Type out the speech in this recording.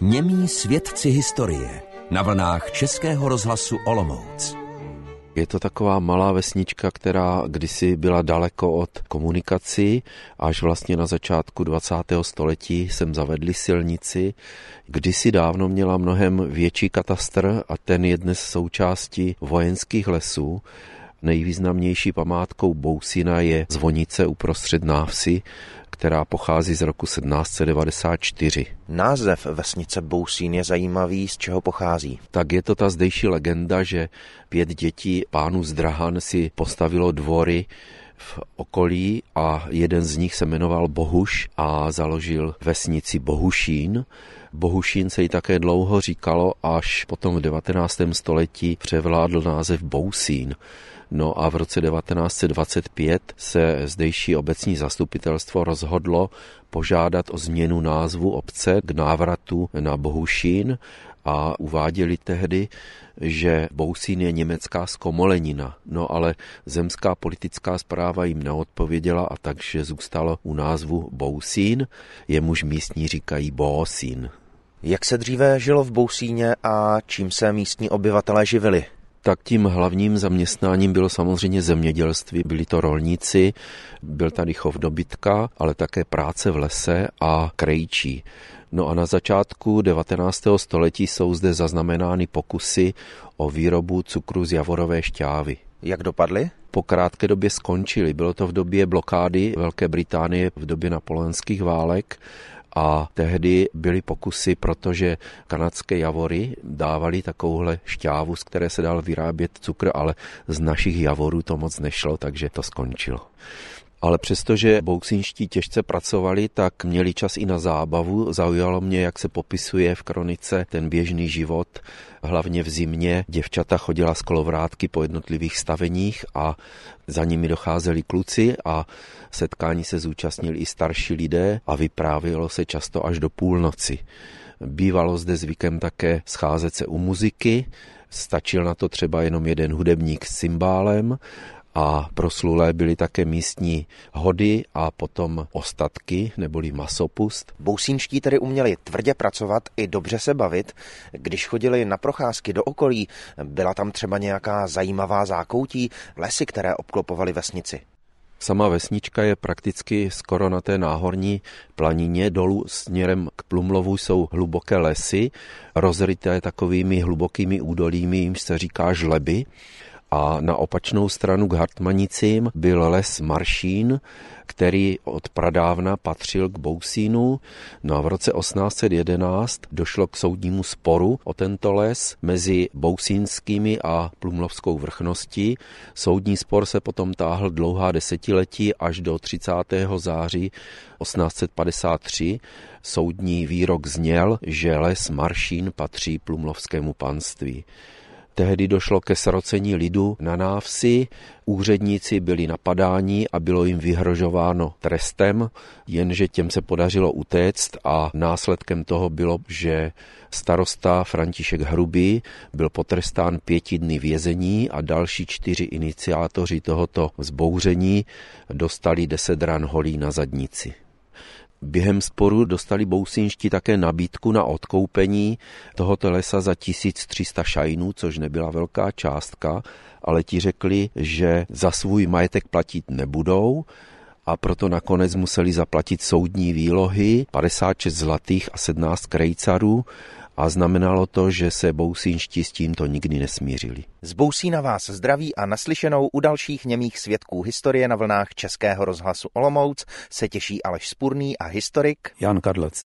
Němí svědci historie na vlnách Českého rozhlasu Olomouc. Je to taková malá vesnička, která kdysi byla daleko od komunikací, až vlastně na začátku 20. století sem zavedli silnici. Kdysi dávno měla mnohem větší katastr a ten je dnes součástí vojenských lesů. Nejvýznamnější památkou Bousina je zvonice uprostřed návsi, která pochází z roku 1794. Název vesnice Bousín je zajímavý, z čeho pochází. Tak je to ta zdejší legenda, že pět dětí pánů z Drahan si postavilo dvory v okolí a jeden z nich se jmenoval Bohuš a založil vesnici Bohušín. Bohušín se jí také dlouho říkalo, až potom v 19. století převládl název Bousín. No a v roce 1925 se zdejší obecní zastupitelstvo rozhodlo požádat o změnu názvu obce k návratu na Bohušín a uváděli tehdy, že Bousín je německá skomolenina. No ale zemská politická zpráva jim neodpověděla a takže zůstalo u názvu Bousín, jemuž místní říkají Bósín. Jak se dříve žilo v Bousíně a čím se místní obyvatelé živili? Tak tím hlavním zaměstnáním bylo samozřejmě zemědělství. Byli to rolníci, byl tady chov dobytka, ale také práce v lese a krejčí. No a na začátku 19. století jsou zde zaznamenány pokusy o výrobu cukru z javorové šťávy. Jak dopadly? Po krátké době skončily. Bylo to v době blokády Velké Británie, v době napoleonských válek a tehdy byly pokusy, protože kanadské javory dávali takovouhle šťávu, z které se dal vyrábět cukr, ale z našich javorů to moc nešlo, takže to skončilo. Ale přestože bouksinští těžce pracovali, tak měli čas i na zábavu. Zaujalo mě, jak se popisuje v kronice ten běžný život. Hlavně v zimě děvčata chodila z kolovrátky po jednotlivých staveních a za nimi docházeli kluci a setkání se zúčastnili i starší lidé a vyprávělo se často až do půlnoci. Bývalo zde zvykem také scházet se u muziky, stačil na to třeba jenom jeden hudebník s cymbálem a proslulé byly také místní hody a potom ostatky neboli masopust. Bousínští tedy uměli tvrdě pracovat i dobře se bavit. Když chodili na procházky do okolí, byla tam třeba nějaká zajímavá zákoutí, lesy, které obklopovaly vesnici. Sama vesnička je prakticky skoro na té náhorní planině. Dolů směrem k Plumlovu jsou hluboké lesy, rozryté takovými hlubokými údolími, jimž se říká žleby a na opačnou stranu k Hartmanicím byl les Maršín, který od pradávna patřil k Bousínu. No a v roce 1811 došlo k soudnímu sporu o tento les mezi bousínskými a plumlovskou vrchností. Soudní spor se potom táhl dlouhá desetiletí až do 30. září 1853. Soudní výrok zněl, že les Maršín patří plumlovskému panství. Tehdy došlo ke srocení lidu na návsi, úředníci byli napadáni a bylo jim vyhrožováno trestem, jenže těm se podařilo utéct a následkem toho bylo, že starosta František Hrubý byl potrestán pěti dny vězení a další čtyři iniciátoři tohoto zbouření dostali deset ran holí na zadnici. Během sporu dostali bousínští také nabídku na odkoupení tohoto lesa za 1300 šajnů, což nebyla velká částka, ale ti řekli, že za svůj majetek platit nebudou a proto nakonec museli zaplatit soudní výlohy 56 zlatých a 17 krejcarů a znamenalo to, že se bousínští s tímto nikdy nesmířili. Z Bousína vás zdraví a naslyšenou u dalších němých svědků historie na vlnách Českého rozhlasu Olomouc se těší Aleš Spurný a historik Jan Kadlec.